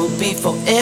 will be forever.